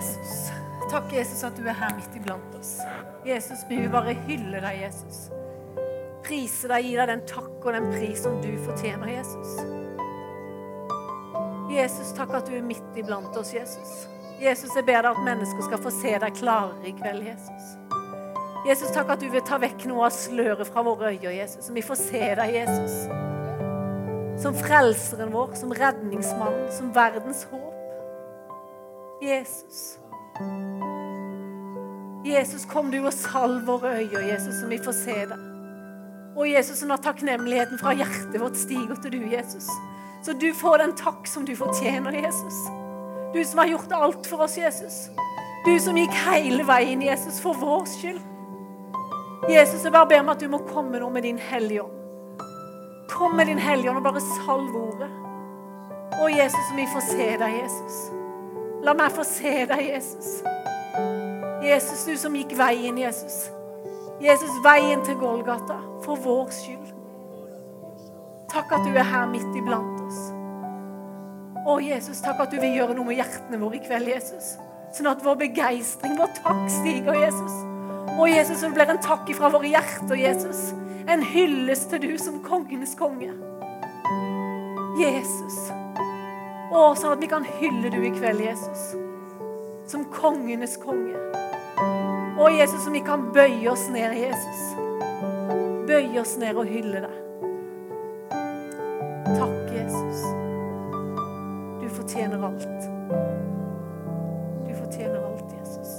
Jesus. Takk, Jesus, at du er her midt iblant oss. Jesus, vi vil bare hylle deg, Jesus. Prise deg, gi deg den takk og den pris som du fortjener, Jesus. Jesus, takk at du er midt iblant oss, Jesus. Jesus, jeg ber deg at mennesker skal få se deg klarere i kveld, Jesus. Jesus, takk at du vil ta vekk noe av sløret fra våre øyne, Jesus. Så vi får se deg, Jesus. Som frelseren vår, som redningsmannen, som verdens håp. Jesus. Jesus, kom du og salv våre øyne, Jesus, så vi får se deg. Og Jesus, når takknemligheten fra hjertet vårt stiger til du, Jesus. Så du får den takk som du fortjener, Jesus. Du som har gjort alt for oss, Jesus. Du som gikk hele veien, Jesus, for vår skyld. Jesus, jeg bare ber om at du må komme nå med din Hellige Ånd. Kom med din Hellige Ånd og bare salv ordet. Å, Jesus, vi får se deg, Jesus. La meg få se deg, Jesus. Jesus, du som gikk veien, Jesus. Jesus, veien til Golgata for vår skyld. Takk at du er her midt iblant oss. Å, Jesus, takk at du vil gjøre noe med hjertene våre i kveld, Jesus. Sånn at vår begeistring, vår takk stiger, Jesus. Å, Jesus, det blir en takk ifra våre hjerter, Jesus. En hyllest til du som kongenes konge. Jesus. Å, sånn at vi kan hylle du i kveld, Jesus. Som kongenes konge. Å, Jesus, som vi kan bøye oss ned, Jesus. Bøye oss ned og hylle deg. Takk, Jesus. Du fortjener alt. Du fortjener alt, Jesus.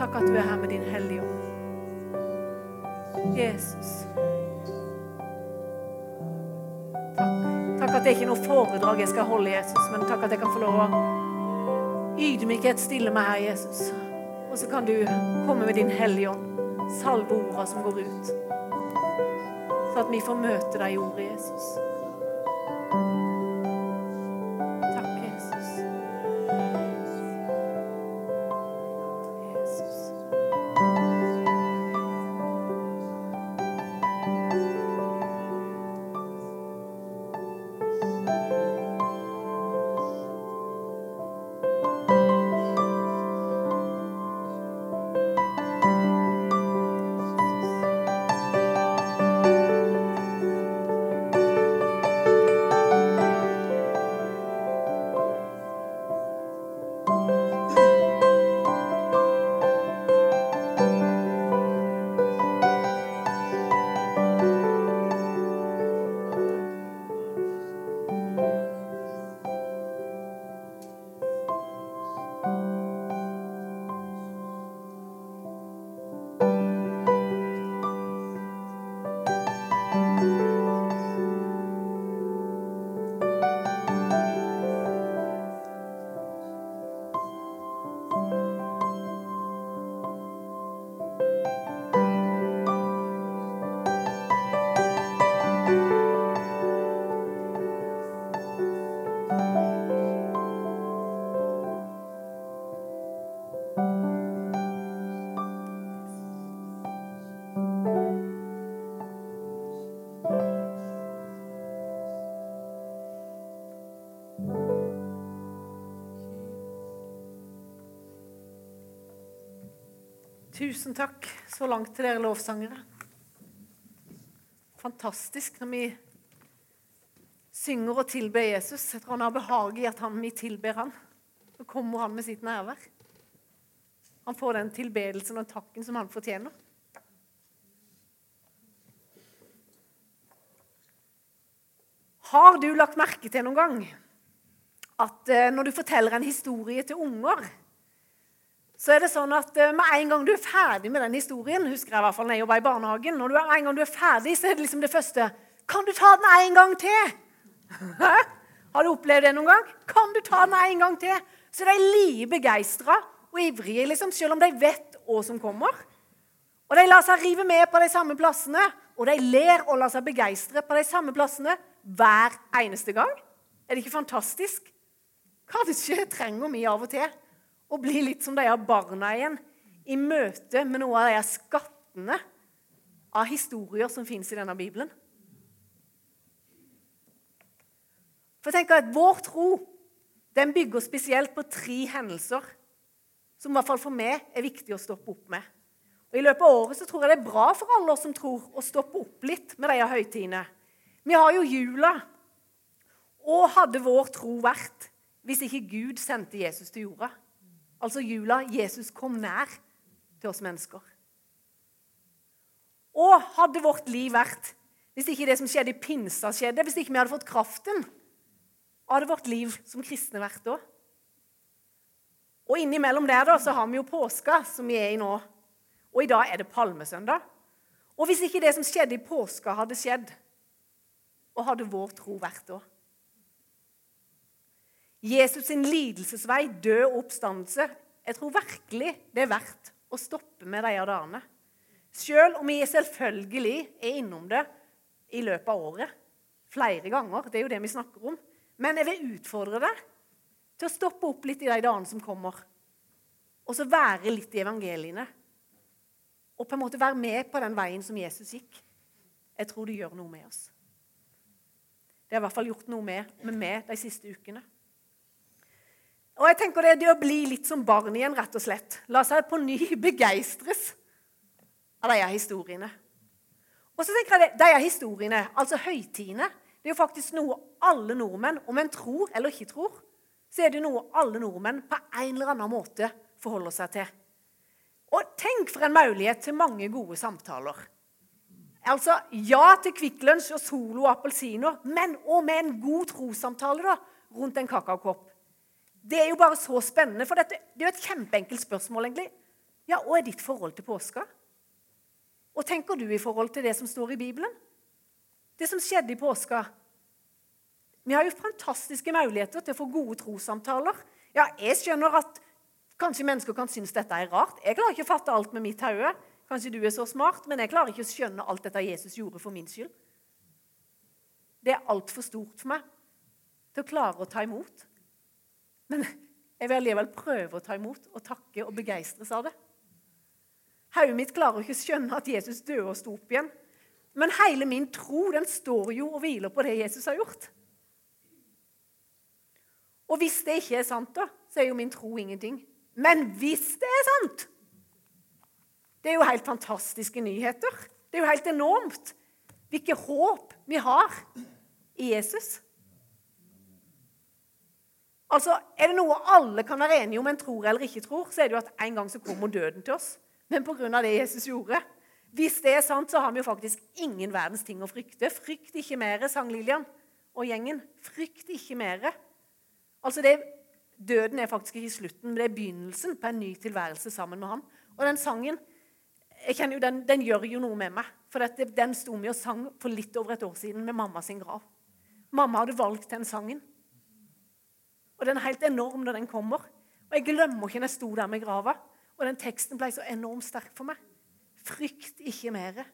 Takk at du er her med din Hellige Ånd. Jesus. Takk. Takk at det ikke er noe foredrag jeg skal holde, Jesus, men takk at jeg kan få lov å ydmykhet stille meg her, Jesus. Og så kan du komme med din Hellige Ånd. Salve orda som går ut. Så at vi får møte deg i ordet, Jesus. Tusen takk så langt til dere lovsangere. Fantastisk når vi synger og tilber Jesus. Jeg tror han har behag i at han, vi tilber han. Så kommer han med sitt nærvær. Han får den tilbedelsen og takken som han fortjener. Har du lagt merke til noen gang at eh, når du forteller en historie til unger så er det sånn at eh, med en gang du er ferdig med den historien husker jeg i hvert fall når jeg jobbet i barnehagen, når du er, en gang du er ferdig, så er det liksom det første Kan du ta den en gang til? Hæ? Har du opplevd det noen gang? Kan du ta den en gang til? Så de er like begeistra og ivrige, liksom, selv om de vet hva som kommer. Og de lar seg rive med på de samme plassene, og de ler og lar seg begeistre på de samme plassene hver eneste gang. Er det ikke fantastisk? Kanskje trenger vi av og til å bli litt som de her barna igjen i møte med noe av de skattene av historier som fins i denne Bibelen. For tenk at Vår tro den bygger spesielt på tre hendelser som i hvert fall for meg er viktig å stoppe opp med. Og I løpet av året så tror jeg det er bra for alle oss som tror, å stoppe opp litt med de høytidene. Vi har jo jula. Og hadde vår tro vært hvis ikke Gud sendte Jesus til jorda? Altså jula Jesus kom nær til oss mennesker. Og hadde vårt liv vært hvis ikke det som skjedde i pinsa, skjedde, hvis ikke vi hadde fått kraften, hadde vårt liv som kristne vært da? Og innimellom der da, så har vi jo påska, som vi er i nå. Og i dag er det palmesøndag. Og hvis ikke det som skjedde i påska, hadde skjedd, og hadde vår tro vært da? Jesus sin lidelsesvei, død og oppstandelse. Jeg tror virkelig det er verdt å stoppe med de dagene. Selv om vi selvfølgelig er innom det i løpet av året. Flere ganger. Det er jo det vi snakker om. Men jeg vil utfordre deg til å stoppe opp litt i de dagene som kommer. Og så være litt i evangeliene. Og på en måte være med på den veien som Jesus gikk. Jeg tror det gjør noe med oss. Det har i hvert fall gjort noe med, med meg de siste ukene. Og jeg tenker Det er det å bli litt som barn igjen, rett og slett. La seg på ny begeistres av disse historiene. Og så tenker jeg Disse historiene, altså høytidene, det er jo faktisk noe alle nordmenn, om en tror eller ikke tror, så er det noe alle nordmenn på en eller annen måte forholder seg til. Og tenk for en mulighet til mange gode samtaler. Altså, Ja til Kvikk og Solo og appelsiner, men òg med en god trossamtale rundt en kakaokopp. Det er jo bare så spennende, for dette, det er jo et kjempeenkelt spørsmål. egentlig. Ja, Hva er ditt forhold til påska? Og tenker du i forhold til det som står i Bibelen? Det som skjedde i påska? Vi har jo fantastiske muligheter til å få gode trossamtaler. Ja, jeg skjønner at kanskje mennesker kan synes dette er rart. Jeg klarer ikke å fatte alt med mitt hode. Kanskje du er så smart, men jeg klarer ikke å skjønne alt dette Jesus gjorde for min skyld. Det er altfor stort for meg til å klare å ta imot. Men jeg vil allikevel prøve å ta imot og takke og begeistres av det. Hodet mitt klarer ikke å skjønne at Jesus døde og sto opp igjen. Men hele min tro den står jo og hviler på det Jesus har gjort. Og hvis det ikke er sant, da, så er jo min tro ingenting. Men hvis det er sant Det er jo helt fantastiske nyheter. Det er jo helt enormt hvilket håp vi har i Jesus. Altså, Er det noe alle kan være enige om en tror eller ikke tror, så er det jo at en gang så kommer døden til oss. Men pga. det Jesus gjorde. Hvis det er sant, så har vi jo faktisk ingen verdens ting å frykte. Frykt ikke mer, sang Lillian og gjengen. Frykt ikke mer. Altså det, Døden er faktisk ikke slutten, men det er begynnelsen på en ny tilværelse sammen med han. Og den sangen jeg kjenner jo, den, den gjør jo noe med meg. For dette, den sto vi og sang for litt over et år siden med mamma sin grav. Mamma hadde valgt den sangen. Og den er helt enorm når den kommer. Og jeg glemmer ikke når jeg sto der med grava. Og den teksten ble så enormt sterk for meg. Frykt ikke mer.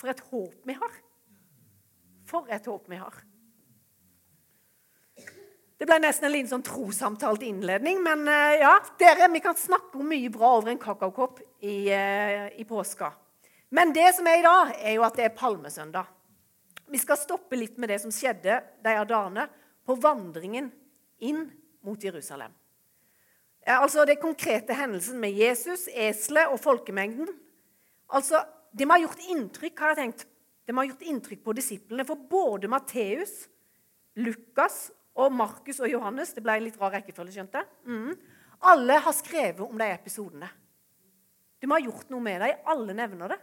For et håp vi har. For et håp vi har. Det ble nesten en liten sånn trossamtalt innledning. Men eh, ja, dere, vi kan snakke om mye bra over en kakaokopp i, eh, i påska. Men det som er i dag, er jo at det er palmesøndag. Vi skal stoppe litt med det som skjedde de dagene på vandringen inn mot Jerusalem. Altså det konkrete hendelsen med Jesus, eselet og folkemengden. Altså, Det må ha gjort inntrykk har jeg tenkt. Det må ha gjort inntrykk på disiplene. For både Matteus, Lukas og Markus og Johannes Det ble litt rar rekkefølge, skjønte jeg. Mm. Alle har skrevet om de episodene. De må ha gjort noe med dem. Alle nevner det.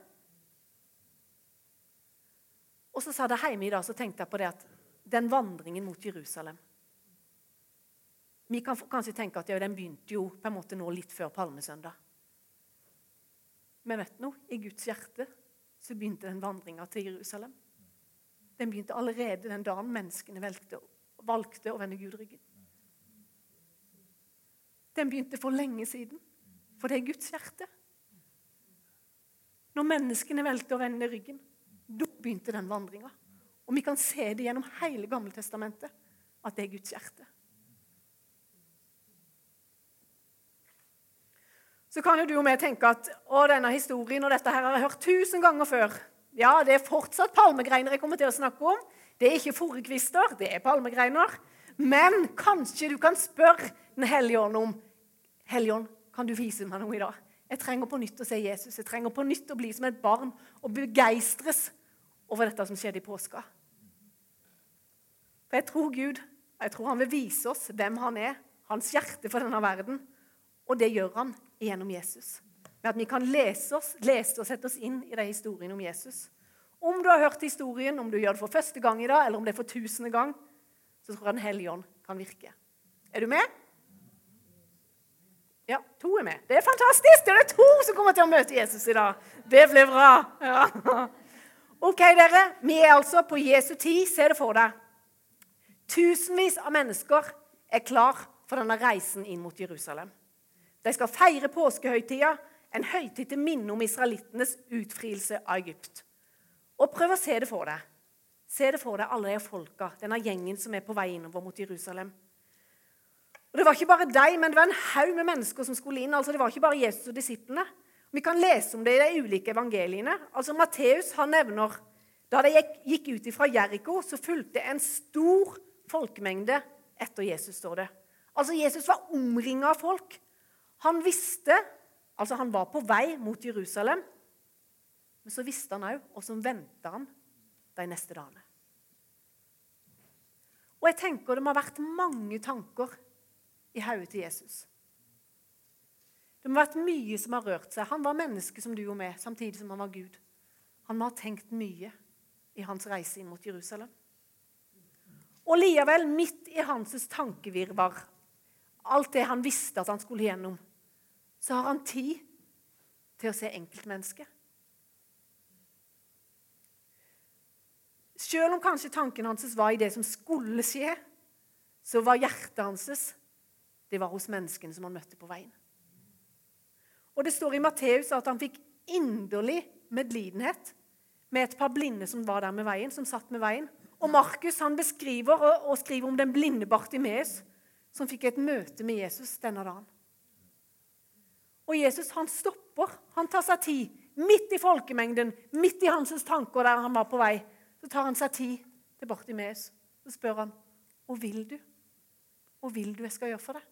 Og så sa det hjemme i dag, så tenkte jeg på det at den vandringen mot Jerusalem Vi kan kanskje tenke at ja, den begynte jo på en måte nå litt før palmesøndag. Men vet du noe? I Guds hjerte så begynte den vandringa til Jerusalem. Den begynte allerede den dagen menneskene valgte valgte å vende Gud ryggen. Den begynte for lenge siden, for det er Guds hjerte. Når menneskene valgte å vende ryggen, da begynte den vandringa. Og vi kan se det gjennom hele Gammeltestamentet at det er Guds hjerte. Så kan jo du og jeg tenke at å, denne historien og dette her har jeg hørt tusen ganger før. Ja, det er fortsatt palmegreiner jeg kommer til å snakke om. Det er ikke forekvister, det er palmegreiner. Men kanskje du kan spørre Den hellige ånd om Hellige kan du vise meg noe i dag? Jeg trenger på nytt å se Jesus. Jeg trenger på nytt å bli som et barn og begeistres over dette som skjedde i påska. For jeg tror Gud jeg tror han vil vise oss hvem han er, hans hjerte for denne verden. Og det gjør han gjennom Jesus. Ved at vi kan lese oss, lese og sette oss inn i de historiene om Jesus. Om du har hørt historien, om du gjør det for første gang i dag, eller om det er for tusende gang, så tror jeg Den hellige ånd kan virke. Er du med? Ja, to er med. Det er fantastisk! Det er det to som kommer til å møte Jesus i dag. Det blir bra. Ja. Ok, dere. Vi er altså på Jesu tid. Se det for deg. Tusenvis av mennesker er klar for denne reisen inn mot Jerusalem. De skal feire påskehøytida, en høytid til minne om israelittenes utfrielse av Egypt. Og prøv å se det for deg. Se det for deg, alle de folka, denne gjengen som er på vei innover mot Jerusalem. Og Det var ikke bare deg, men det var en haug med mennesker som skulle inn. altså Det var ikke bare Jesus og disiplene. Vi kan lese om det i de ulike evangeliene. Altså Matteus han nevner da de gikk ut fra Jeriko, så fulgte en stor folkemengde etter Jesus, står det. Altså Jesus var omringa av folk. Han visste Altså, han var på vei mot Jerusalem, men så visste han òg så venta han de neste dagene. Og jeg tenker det må ha vært mange tanker i hodet til Jesus. Det må ha vært mye som har rørt seg. Han var menneske som du og meg, samtidig som han var Gud. Han må ha tenkt mye i hans reise inn mot Jerusalem. Og likevel, midt i hans tankevirvar, alt det han visste at han skulle gjennom, så har han tid til å se enkeltmennesket. Selv om kanskje tanken hans var i det som skulle skje, så var hjertet hans det var hos menneskene som han møtte på veien. Og Det står i Matteus at han fikk inderlig medlidenhet med et par blinde som var der med veien, som satt med veien. Og Markus han beskriver og, og skriver om den blinde Bartimeus som fikk et møte med Jesus denne dagen. Og Jesus han stopper. Han tar seg tid. Midt i folkemengden, midt i hans tanker der han var på vei, så tar han seg tid til Bartimeus. Så spør han, 'Hva vil du?' 'Hva vil du jeg skal gjøre for deg?'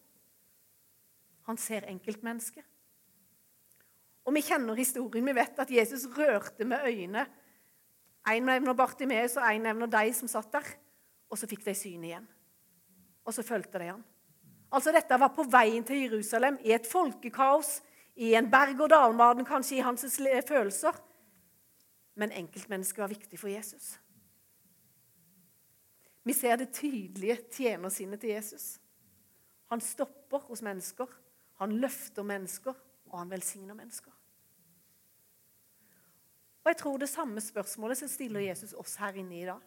Han ser enkeltmennesket. Og Vi kjenner historien. Vi vet at Jesus rørte med øynene. Én nevner Bartimeus, og én nevner de som satt der. Og så fikk de syn igjen. Og så fulgte de han. Altså Dette var på veien til Jerusalem i et folkekaos, i en berg-og-dal-verden, kanskje i hans følelser. Men enkeltmennesket var viktig for Jesus. Vi ser det tydelige tjenersinnet til Jesus. Han stopper hos mennesker han løfter mennesker, og han velsigner mennesker. Og Jeg tror det samme spørsmålet som stiller Jesus oss her inne i dag.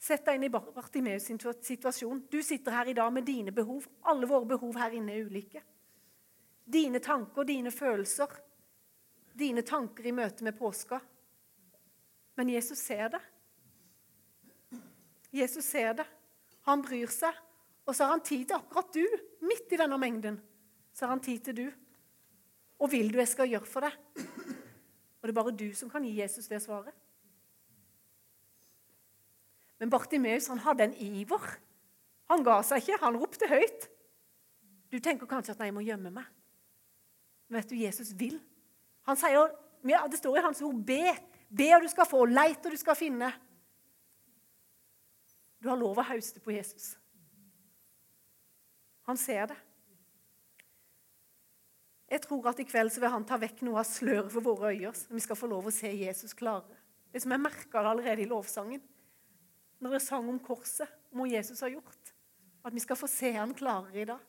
Sett deg inn i Bartimeus situasjon. Du sitter her i dag med dine behov. Alle våre behov her inne er ulike. Dine tanker, dine følelser, dine tanker i møte med påska. Men Jesus ser det. Jesus ser det. Han bryr seg. Og så har han tid til akkurat du, midt i denne mengden. Så har han tid til du. Og vil du jeg skal gjøre for deg? Og det er bare du som kan gi Jesus det svaret. Men Bartimeus han hadde en iver. Han ga seg ikke, han ropte høyt. Du tenker kanskje at nei, jeg må gjemme meg. Men vet du, Jesus vil. Han sier, Det står i hans ord be. Be, og du skal få. Leit, og du skal finne. Du har lov å hauste på Jesus. Han ser det. Jeg tror at i kveld så vil han ta vekk noe av sløret for våre øyne, så vi skal få lov å se Jesus klarere. Det som jeg merka allerede i lovsangen, når jeg sang om korset, om hva Jesus har gjort. At vi skal få se han klarere i dag.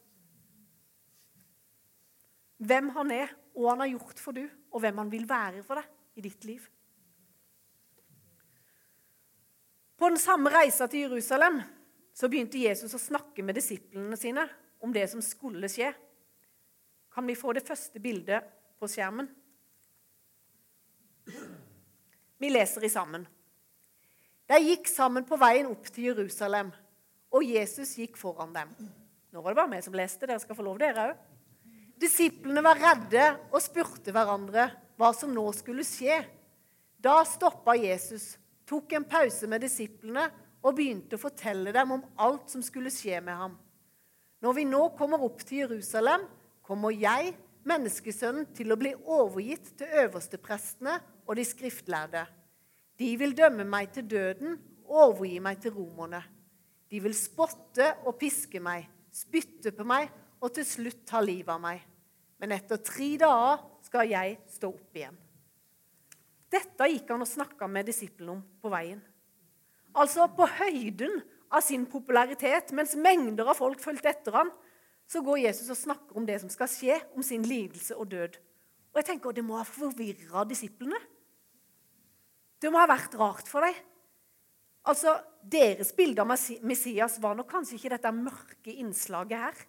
Hvem han er, hva han har gjort for du, og hvem han vil være for deg i ditt liv. På den samme reisa til Jerusalem så begynte Jesus å snakke med disiplene sine om det som skulle skje. Kan vi få det første bildet på skjermen? Vi leser i sammen. De gikk sammen på veien opp til Jerusalem, og Jesus gikk foran dem. Nå var det bare vi som leste. Dere skal få lov, dere òg. Disiplene var redde og spurte hverandre hva som nå skulle skje. Da stoppa Jesus, tok en pause med disiplene og begynte å fortelle dem om alt som skulle skje med ham. Når vi nå kommer opp til Jerusalem, kommer jeg, menneskesønnen, til å bli overgitt til øversteprestene og de skriftlærde. De vil dømme meg til døden og overgi meg til romerne. De vil spotte og piske meg, spytte på meg og til slutt ta livet av meg. Men etter tre dager skal jeg stå opp igjen. Dette gikk han og snakka med disiplene om på veien. Altså på høyden av sin popularitet, mens mengder av folk fulgte etter ham, så går Jesus og snakker om det som skal skje, om sin lidelse og død. Og jeg tenker, Det må ha forvirra disiplene. Det må ha vært rart for dem. Altså, Deres bilde av Messias var nok kanskje ikke dette mørke innslaget her.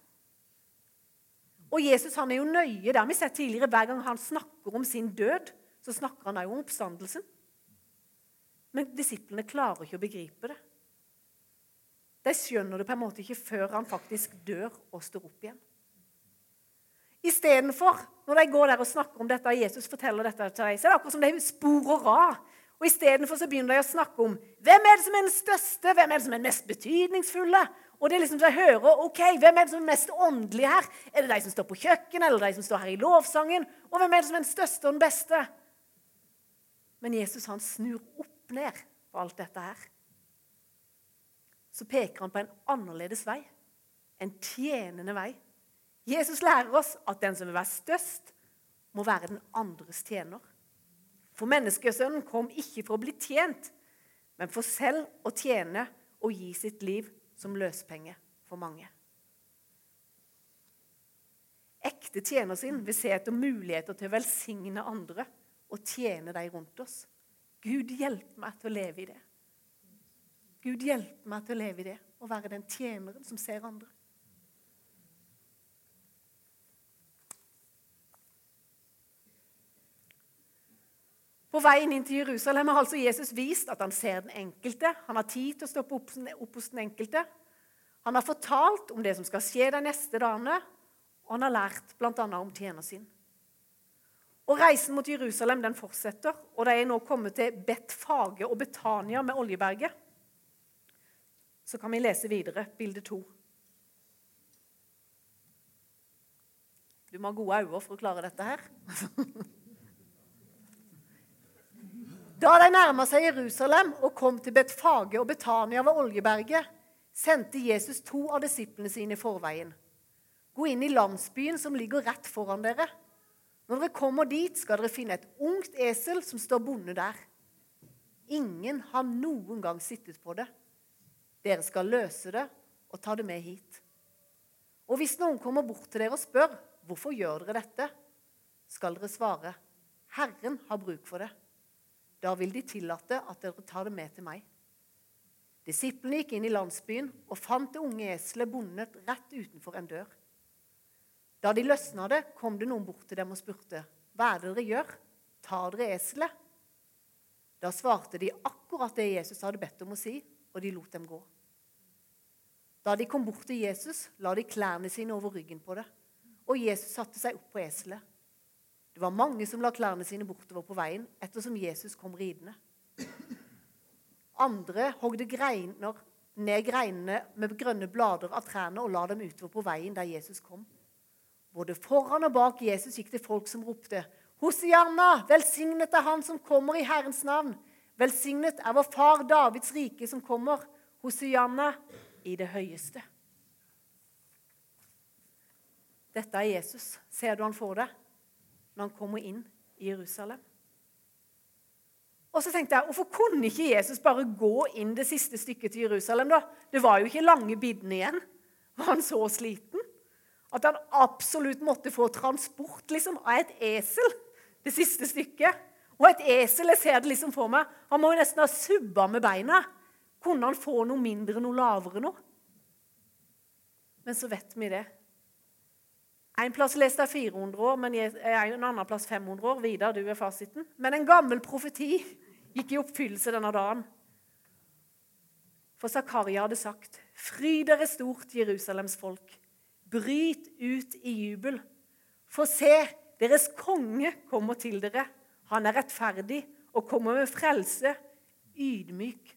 Og Jesus han er jo nøye. Det har vi sett tidligere. Hver gang han snakker om sin død, så snakker han òg om oppstandelsen. Men disiplene klarer ikke å begripe det. De skjønner det på en måte ikke før han faktisk dør og står opp igjen. Istedenfor, når de går der og snakker om dette, og Jesus forteller dette til dem, så er det akkurat som de sporer av. Og Istedenfor begynner de å snakke om hvem er det som er den største, hvem er det som er den mest betydningsfulle. Og det er liksom så jeg hører, ok, Hvem er det som er mest åndelige her? Er det de som står på kjøkkenet, eller de som står her i lovsangen? Og hvem er det som er den største og den beste? Men Jesus han snur opp ned på alt dette her. Så peker han på en annerledes vei. En tjenende vei. Jesus lærer oss at den som vil være størst, må være den andres tjener. For menneskesønnen kom ikke for å bli tjent, men for selv å tjene og gi sitt liv som løspenge for mange. Ekte tjenersinn vil se etter muligheter til å velsigne andre og tjene de rundt oss. Gud, hjelp meg til å leve i det. Gud, hjelp meg til å leve i det og være den tjeneren som ser andre. På veien inn til Jerusalem har altså Jesus vist at han ser den enkelte. Han har tid til å stoppe opp, opp hos den enkelte. Han har fortalt om det som skal skje de neste dagene, og han har lært bl.a. om tjener sin. Og Reisen mot Jerusalem den fortsetter, og de er nå kommet til Bet-Fage og Betania med Oljeberget. Så kan vi lese videre, bilde to. Du må ha gode øyne for å klare dette her. Da de nærma seg Jerusalem og kom til Bet-Fage og Betania ved Oljeberget, sendte Jesus to av disiplene sine i forveien. Gå inn i landsbyen som ligger rett foran dere. Når dere kommer dit, skal dere finne et ungt esel som står bonde der. Ingen har noen gang sittet på det. Dere skal løse det og ta det med hit. Og hvis noen kommer bort til dere og spør hvorfor gjør dere dette, skal dere svare Herren har bruk for det. Da vil de tillate at dere tar det med til meg. Disiplene gikk inn i landsbyen og fant det unge eselet bundet rett utenfor en dør. Da de løsna det, kom det noen bort til dem og spurte, 'Hva er det dere gjør? Tar dere eselet?' Da svarte de akkurat det Jesus hadde bedt om å si, og de lot dem gå. Da de kom bort til Jesus, la de klærne sine over ryggen på det, og Jesus satte seg opp på eselet. Det var mange som la klærne sine bortover på veien ettersom Jesus kom ridende. Andre hogde greiner, ned greinene med grønne blader av trærne og la dem utover på veien der Jesus kom. Både foran og bak Jesus gikk det folk som ropte, Hosianna, velsignet er Han som kommer i Herrens navn. Velsignet er vår far Davids rike som kommer. Hosianna i det høyeste. Dette er Jesus. Ser du han for deg når han kommer inn i Jerusalem? Og så tenkte jeg, Hvorfor kunne ikke Jesus bare gå inn det siste stykket til Jerusalem? da? Det var jo ikke lange biddene igjen. Var han så sliten? At han absolutt måtte få transport liksom, av et esel det siste stykket. Og et esel, jeg ser det liksom for meg, han må jo nesten ha subba med beina. Kunne han få noe mindre, noe lavere nå? Men så vet vi det. En plass leste jeg 400 år, men en annen plass 500 år. Vidar, du er fasiten. Men en gammel profeti gikk i oppfyllelse denne dagen. For Zakaria hadde sagt, 'Fryd dere stort, Jerusalems folk. Bryt ut i jubel. For se, deres konge kommer til dere. Han er rettferdig og kommer med frelse, ydmyk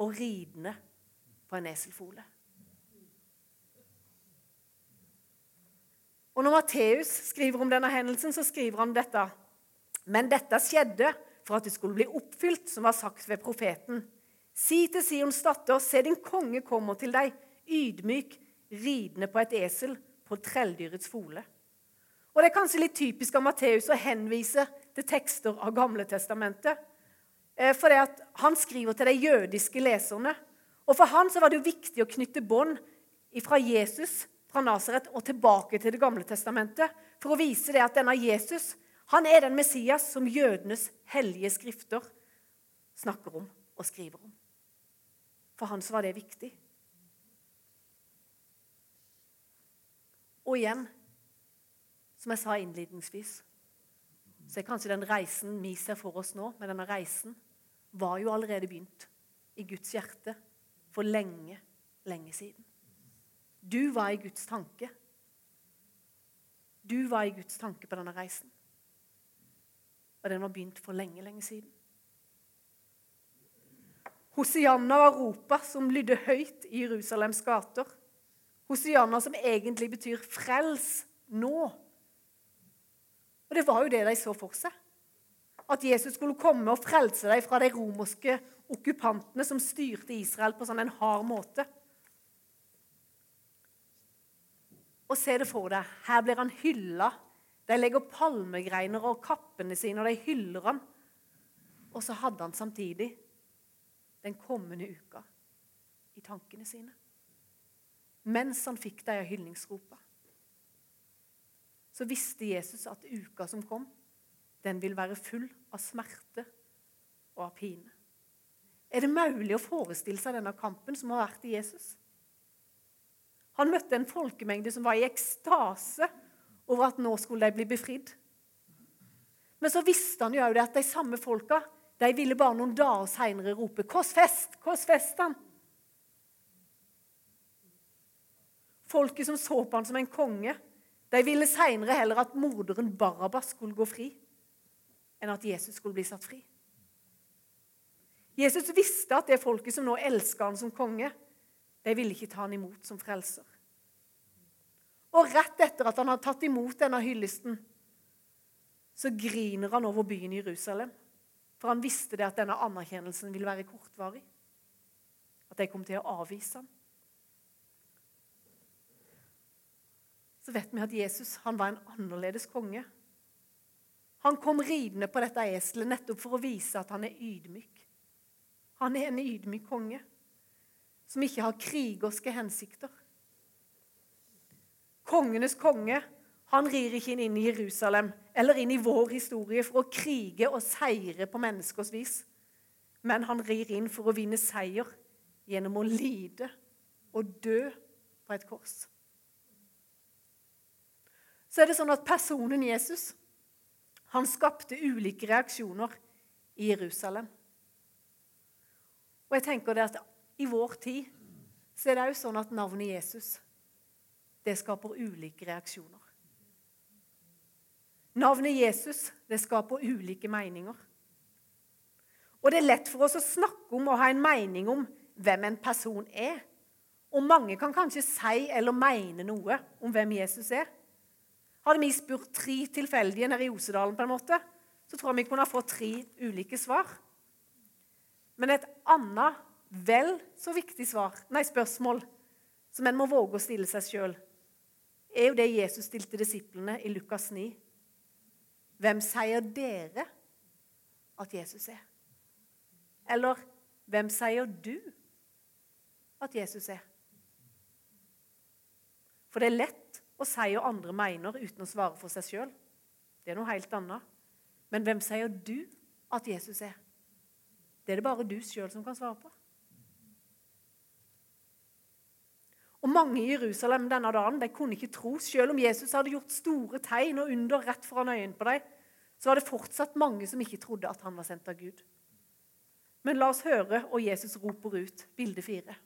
og ridende på en eselfole. Og Når Matteus skriver om denne hendelsen, så skriver han dette. Men dette skjedde for at det skulle bli oppfylt, som var sagt ved profeten. Si til Sions datter, se din konge kommer til deg, ydmyk, ridende på et esel, på trelldyrets fole. Og Det er kanskje litt typisk av Matteus å henvise til tekster av Gamle testamentet. Eh, for han skriver til de jødiske leserne. Og For han så var det jo viktig å knytte bånd fra Jesus fra Nasaret og tilbake til Det gamle testamentet for å vise det at denne Jesus han er den Messias som jødenes hellige skrifter snakker om og skriver om. For han så var det viktig. Og igjen, som jeg sa innledningsvis, så er kanskje den reisen vi ser for oss nå, med denne reisen, var jo allerede begynt i Guds hjerte for lenge, lenge siden. Du var i Guds tanke. Du var i Guds tanke på denne reisen. Og den var begynt for lenge, lenge siden. Hosianna var ropa som lydde høyt i Jerusalems gater. Hosianna som egentlig betyr 'frels nå'. Og det var jo det de så for seg. At Jesus skulle komme og frelse dem fra de romerske okkupantene som styrte Israel på sånn en hard måte. Og se det for deg. Her blir han hylla. De legger palmegreiner og kappene sine, og de hyller han. Og så hadde han samtidig den kommende uka i tankene sine. Mens han fikk de hyllingsropa, så visste Jesus at uka som kom, den vil være full av smerte og av pine. Er det mulig å forestille seg denne kampen som har vært i Jesus? Han møtte en folkemengde som var i ekstase over at nå skulle de bli befridd. Men så visste han jo òg at de samme folka de ville bare noen dager seinere rope 'Korsfest! fest! Kåss festan!' Folket som så på han som en konge, de ville seinere heller at morderen Barabas skulle gå fri, enn at Jesus skulle bli satt fri. Jesus visste at det folket som nå elska han som konge, de ville ikke ta han imot som frelser. Og rett etter at han har tatt imot denne hyllesten, så griner han over byen Jerusalem. For han visste det at denne anerkjennelsen ville være kortvarig. At de kom til å avvise ham. Så vet vi at Jesus han var en annerledes konge. Han kom ridende på dette eselet nettopp for å vise at han er ydmyk. Han er en ydmyk konge som ikke har krigerske hensikter. Kongenes konge han rir ikke inn i Jerusalem eller inn i vår historie for å krige og seire på menneskers vis. Men han rir inn for å vinne seier gjennom å lide og dø på et kors. Så er det sånn at personen Jesus han skapte ulike reaksjoner i Jerusalem. Og jeg tenker det at i vår tid så er det òg sånn at navnet Jesus det skaper ulike reaksjoner. Navnet Jesus det skaper ulike meninger. Og det er lett for oss å snakke om og ha en mening om hvem en person er. Og mange kan kanskje si eller mene noe om hvem Jesus er. Hadde vi spurt tre tilfeldige nede i Osedalen, på en måte, så tror jeg vi kunne ha fått tre ulike svar. Men et annet vel så viktig svar, nei, spørsmål som en må våge å stille seg sjøl, er jo det Jesus stilte disiplene i Lukas 9. Hvem sier dere at Jesus er? Eller hvem sier du at Jesus er? For det er lett å si hva andre mener uten å svare for seg sjøl. Det er noe helt annet. Men hvem sier du at Jesus er? Det er det bare du sjøl som kan svare på. Og Mange i Jerusalem denne dagen de kunne ikke tro. Selv om Jesus hadde gjort store tegn og under rett foran øynene på dem, så var det fortsatt mange som ikke trodde at han var sendt av Gud. Men la oss høre og Jesus roper ut, bilde fire.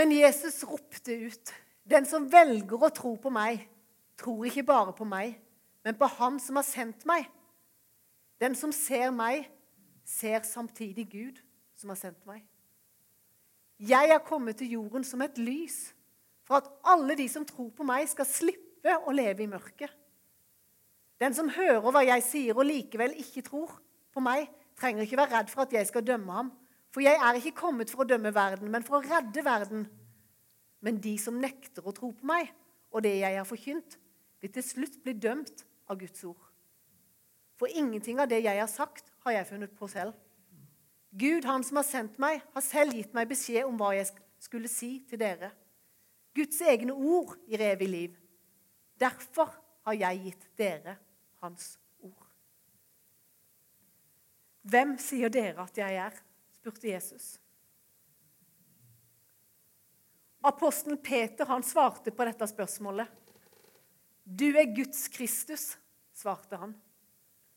Men Jesus ropte ut, 'Den som velger å tro på meg, tror ikke bare på meg, men på Han som har sendt meg. Den som ser meg, ser samtidig Gud som har sendt meg. Jeg er kommet til jorden som et lys, for at alle de som tror på meg, skal slippe å leve i mørket. Den som hører hva jeg sier og likevel ikke tror på meg, trenger ikke være redd for at jeg skal dømme ham. For jeg er ikke kommet for å dømme verden, men for å redde verden. Men de som nekter å tro på meg og det jeg har forkynt, vil til slutt bli dømt av Guds ord. For ingenting av det jeg har sagt, har jeg funnet på selv. Gud, han som har sendt meg, har selv gitt meg beskjed om hva jeg skulle si til dere. Guds egne ord gir evig liv. Derfor har jeg gitt dere hans ord. Hvem sier dere at jeg er? Spurte Jesus. Apostelen Peter han svarte på dette spørsmålet. Du er Guds Kristus, svarte han.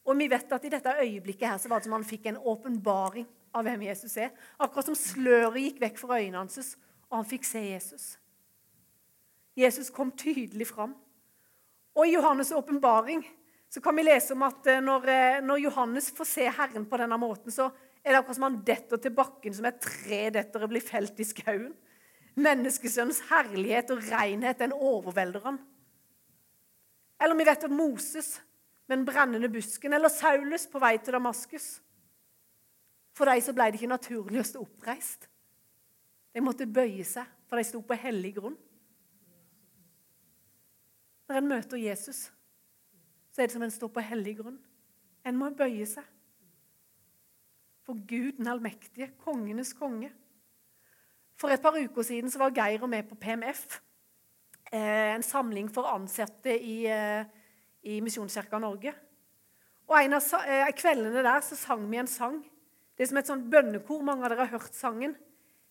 Og vi vet at i dette øyeblikket her så var det som han fikk en åpenbaring av hvem Jesus er. Akkurat som sløret gikk vekk fra øynene hans, og han fikk se Jesus. Jesus kom tydelig fram. Og i Johannes' åpenbaring så kan vi lese om at eh, når, eh, når, Johannes får se Herren på denne måten, så er det akkurat som han detter til bakken som et tre detter og blir felt i skauen. Menneskesønnens herlighet og renhet den overvelder han. Eller vi vet at Moses med den brennende busken, eller Saulus på vei til Damaskus. For dem så ble det ikke naturlig å stå oppreist. De måtte bøye seg, for de sto på hellig grunn. Når en møter Jesus, så er det som en står på hellig grunn. En må bøye seg. For Gud den allmektige, kongenes konge. For et par uker siden så var Geir og med på PMF. Eh, en samling for ansatte i, eh, i Misjonskirka Norge. Og En av eh, kveldene der så sang vi en sang. Det er som et sånt bønnekor. Mange av dere har hørt sangen.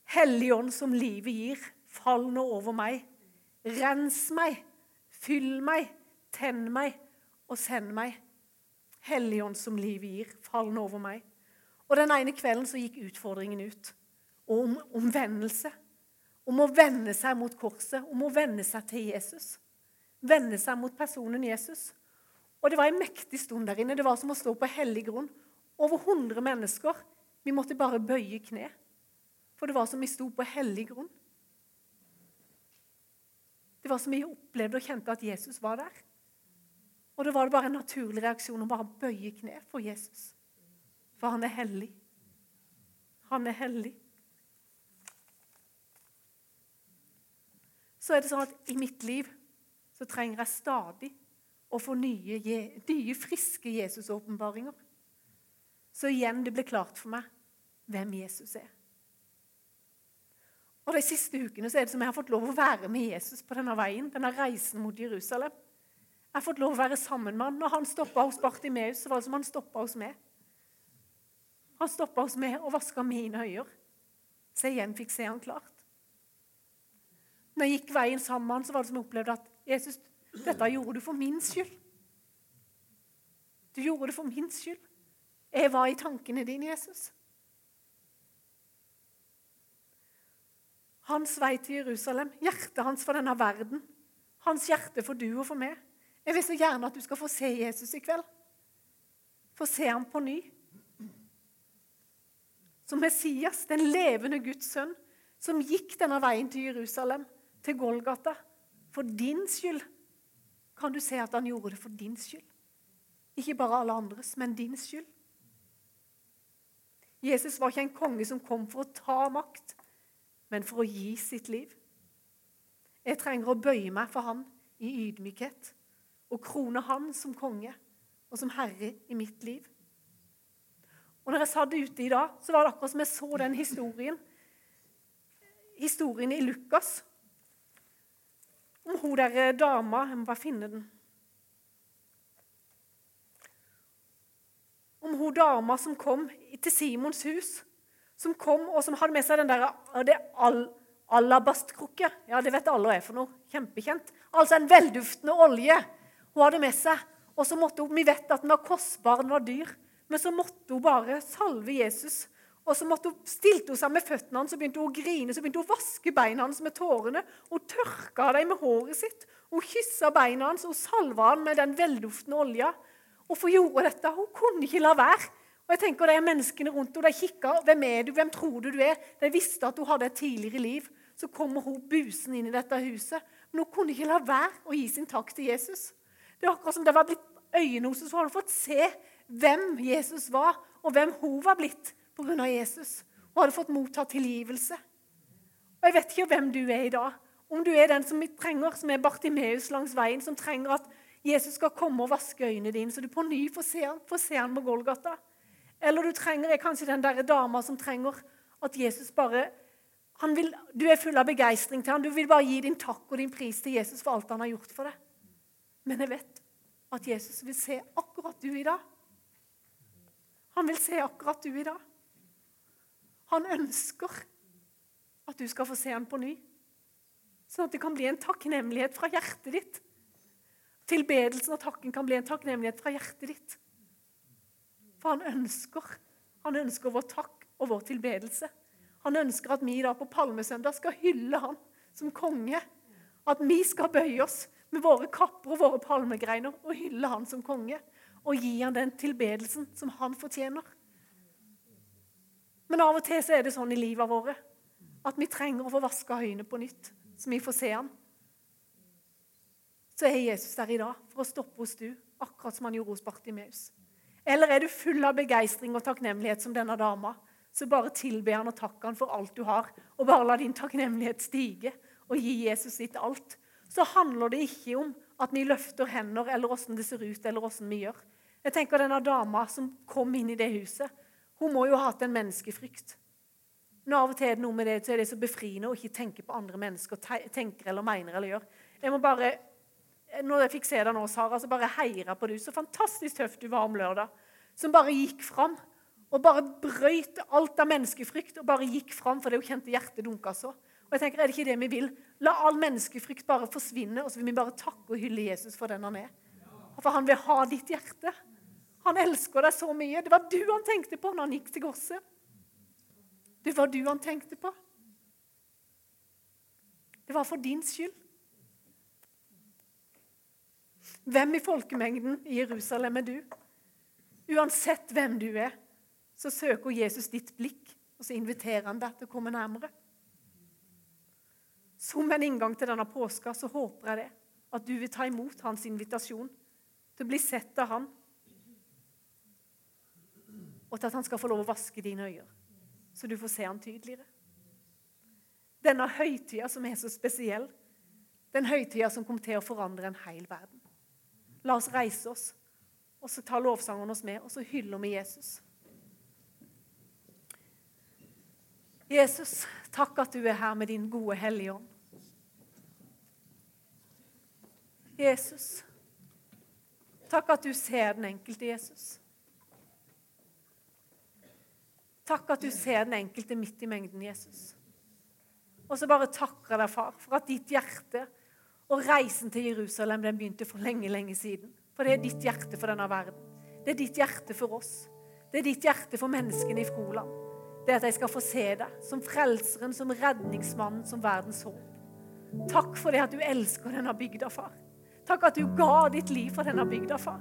Hellig ånd som livet gir, fall nå over meg. Rens meg, fyll meg, tenn meg og send meg. Hellig ånd som livet gir, fall nå over meg. Og Den ene kvelden så gikk utfordringen ut om omvendelse. Om å vende seg mot korset, om å vende seg til Jesus. Vende seg mot personen Jesus. Og Det var en mektig stund der inne. Det var som å stå på hellig grunn. Over 100 mennesker. Vi måtte bare bøye kne. For det var som vi sto på hellig grunn. Det var som vi opplevde og kjente at Jesus var der. Og det var bare en naturlig reaksjon å bare bøye kne for Jesus. For han er hellig. Han er hellig. så er det sånn at i mitt liv så trenger jeg stadig å få nye, nye friske Jesus-åpenbaringer. Så igjen det blir klart for meg hvem Jesus er. Og De siste ukene så er det som jeg har fått lov å være med Jesus på denne veien, denne reisen mot Jerusalem. Jeg har fått lov å være sammen med han. Når han stoppa hos Bartimeus, så var det som han stoppa hos meg. Han stoppa hos meg og vaska mine øyne, så jeg igjen fikk se han klart. Når jeg gikk veien sammen med han, så var det som jeg opplevde at Jesus, dette gjorde du for min skyld. Du gjorde det for min skyld. Jeg var i tankene dine, Jesus. Hans vei til Jerusalem, hjertet hans for denne verden. Hans hjerte for du og for meg. Jeg vil så gjerne at du skal få se Jesus i kveld. Få se ham på ny. Som Messias, den levende Guds sønn, som gikk denne veien til Jerusalem til Golgata for din skyld, kan du se at han gjorde det for din skyld. Ikke bare alle andres, men din skyld. Jesus var ikke en konge som kom for å ta makt, men for å gi sitt liv. Jeg trenger å bøye meg for han i ydmykhet og krone han som konge og som herre i mitt liv. Og når jeg satt ute i dag, så var det akkurat som jeg så den historien. Historien i Lukas om hun der eh, dama Jeg må bare finne den. Om hun dama som kom til Simons hus. Som kom, og som hadde med seg den der det all, alabastkrukke. Ja, det vet alle hva er for noe. Kjempekjent. Altså en velduftende olje hun hadde med seg. Og så måtte hun, Vi vet at den var kostbar, den var dyr. Men så måtte hun bare salve Jesus Og så hun, stilte hun seg med føttene hans, så begynte hun å grine. Så begynte hun å vaske beina hans med tårene. Hun tørka dem med håret sitt. Hun kyssa beina hans og salva han med den velduftende olja. Hvorfor gjorde hun dette? Hun kunne ikke la være. Og jeg tenker De menneskene rundt henne de kikka. Hvem er du? Hvem tror du du er? De visste at hun hadde et tidligere liv. Så kommer hun busen inn i dette huset. Men hun kunne ikke la være å gi sin takk til Jesus. Det er akkurat som det var blitt øynene hennes, så hun fått se hvem Jesus var, og hvem hun var blitt pga. Jesus. Hun hadde fått motta tilgivelse. Og Jeg vet ikke hvem du er i dag. Om du er den som trenger, som er Bartimeus langs veien, som trenger at Jesus skal komme og vaske øynene dine, så du på ny får se, får se han på Golgata. Eller du trenger, er kanskje den der dama som trenger at Jesus bare vil, Du er full av begeistring til han. Du vil bare gi din takk og din pris til Jesus for alt han har gjort for deg. Men jeg vet at Jesus vil se akkurat du i dag. Han vil se akkurat du i dag. Han ønsker at du skal få se han på ny. Sånn at det kan bli en takknemlighet fra hjertet ditt. Tilbedelsen og takken kan bli en takknemlighet fra hjertet ditt. For han ønsker, han ønsker vår takk og vår tilbedelse. Han ønsker at vi da på palmesøndag skal hylle han som konge. At vi skal bøye oss med våre kapper og våre palmegreiner og hylle han som konge. Og gi han den tilbedelsen som han fortjener. Men av og til så er det sånn i livet våre at vi trenger å få vaska øynene på nytt, så vi får se han. Så er Jesus der i dag for å stoppe hos du, akkurat som han gjorde hos Bartimeus. Eller er du full av begeistring og takknemlighet som denne dama, så bare tilbe han og takk han for alt du har, og bare la din takknemlighet stige og gi Jesus ditt alt. Så handler det ikke om at vi løfter hender, eller åssen det ser ut, eller åssen vi gjør. Jeg tenker Denne dama som kom inn i det huset, hun må jo ha hatt en menneskefrykt. Men av og til er det noe med det, så er det så befriende å ikke tenke på andre mennesker tenker eller mener eller gjør. Jeg må bare, når jeg fikk se deg nå, Sara, så bare heira på du. Så fantastisk tøft du var om lørdag. Som bare gikk fram. Og bare brøyt alt av menneskefrykt og bare gikk fram, fordi hun kjente hjertet dunka så. Og jeg tenker, Er det ikke det vi vil? La all menneskefrykt bare forsvinne, og så vil vi bare takke og hylle Jesus for den han er. For han vil ha ditt hjerte. Han elsker deg så mye. Det var du han tenkte på når han gikk til korset. Det var du han tenkte på. Det var for din skyld. Hvem i folkemengden i Jerusalem er du? Uansett hvem du er, så søker Jesus ditt blikk, og så inviterer han deg til å komme nærmere. Som en inngang til denne påska så håper jeg det, at du vil ta imot hans invitasjon til å bli sett av han, og til at han skal få lov å vaske dine øyne så du får se han tydeligere. Denne høytida som er så spesiell, den høytida som kommer til å forandre en hel verden. La oss reise oss, og så ta lovsangeren oss med, og så hyller vi Jesus. Jesus, takk at du er her med din gode Hellige Ånd. Jesus, takk at du ser den enkelte Jesus. Takk at du ser den enkelte midt i mengden, Jesus. Og så bare takker jeg deg, far, for at ditt hjerte og reisen til Jerusalem den begynte for lenge, lenge siden. For det er ditt hjerte for denne verden. Det er ditt hjerte for oss. Det er ditt hjerte for menneskene i Froland. Det at jeg skal få se deg som frelseren, som redningsmannen, som verdens håp. Takk for det at du elsker denne bygda, far. Takk at du ga ditt liv for denne bygda, far.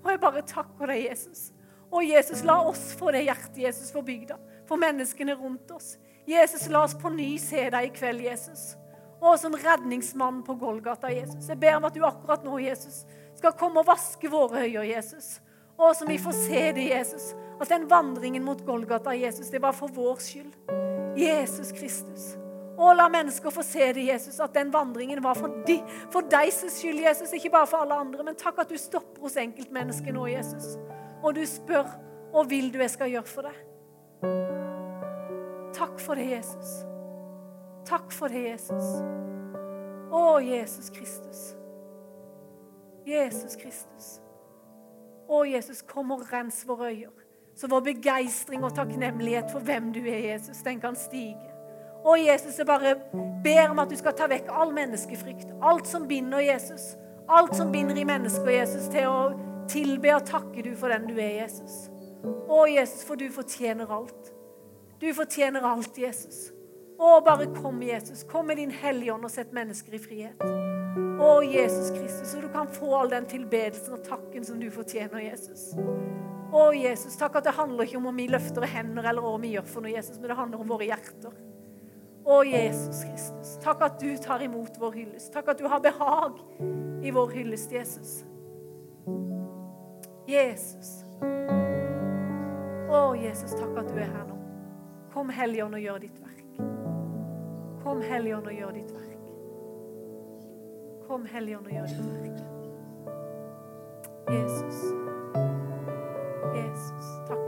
Og jeg bare takker deg, Jesus og Jesus, la oss få det hjertet, Jesus, for bygda, for menneskene rundt oss. Jesus, la oss på ny se deg i kveld, Jesus. Og som redningsmann på Golgata, Jesus. Jeg ber om at du akkurat nå, Jesus, skal komme og vaske våre øyne, Jesus. Og som vi får se det, Jesus. At den vandringen mot Golgata, Jesus, det var for vår skyld. Jesus Kristus. Og la mennesker få se det, Jesus, at den vandringen var for, de, for deg skyld, Jesus. Ikke bare for alle andre, men takk at du stopper hos enkeltmennesket nå, Jesus og du spør hva vil du jeg skal gjøre for deg. Takk for det, Jesus. Takk for det, Jesus. Å, Jesus Kristus. Jesus Kristus. Å, Jesus, kom og rens våre øyne, så vår begeistring og takknemlighet for hvem du er, Jesus, den kan stige. Å, Jesus, jeg bare ber om at du skal ta vekk all menneskefrykt. Alt som binder Jesus. Alt som binder i mennesker, Jesus, til å tilbe og takke du for den du er, Jesus. Å, Jesus, for du fortjener alt. Du fortjener alt, Jesus. Å, bare kom, Jesus. Kom med din Hellige Ånd og sett mennesker i frihet. Å, Jesus Kristus, så du kan få all den tilbedelsen og takken som du fortjener, Jesus. Å, Jesus, takk at det handler ikke om om vi løfter hender eller hva vi gjør for noe, Jesus, men det handler om våre hjerter. Å, Jesus Kristus, takk at du tar imot vår hyllest. Takk at du har behag i vår hyllest, Jesus. Jesus. Å, Jesus, takk at du er her nå. Kom, Helligånd, og gjør ditt verk. Kom, Helligånd, og gjør ditt verk. Kom, Helligånd, og gjør ditt verk. Jesus. Jesus, takk.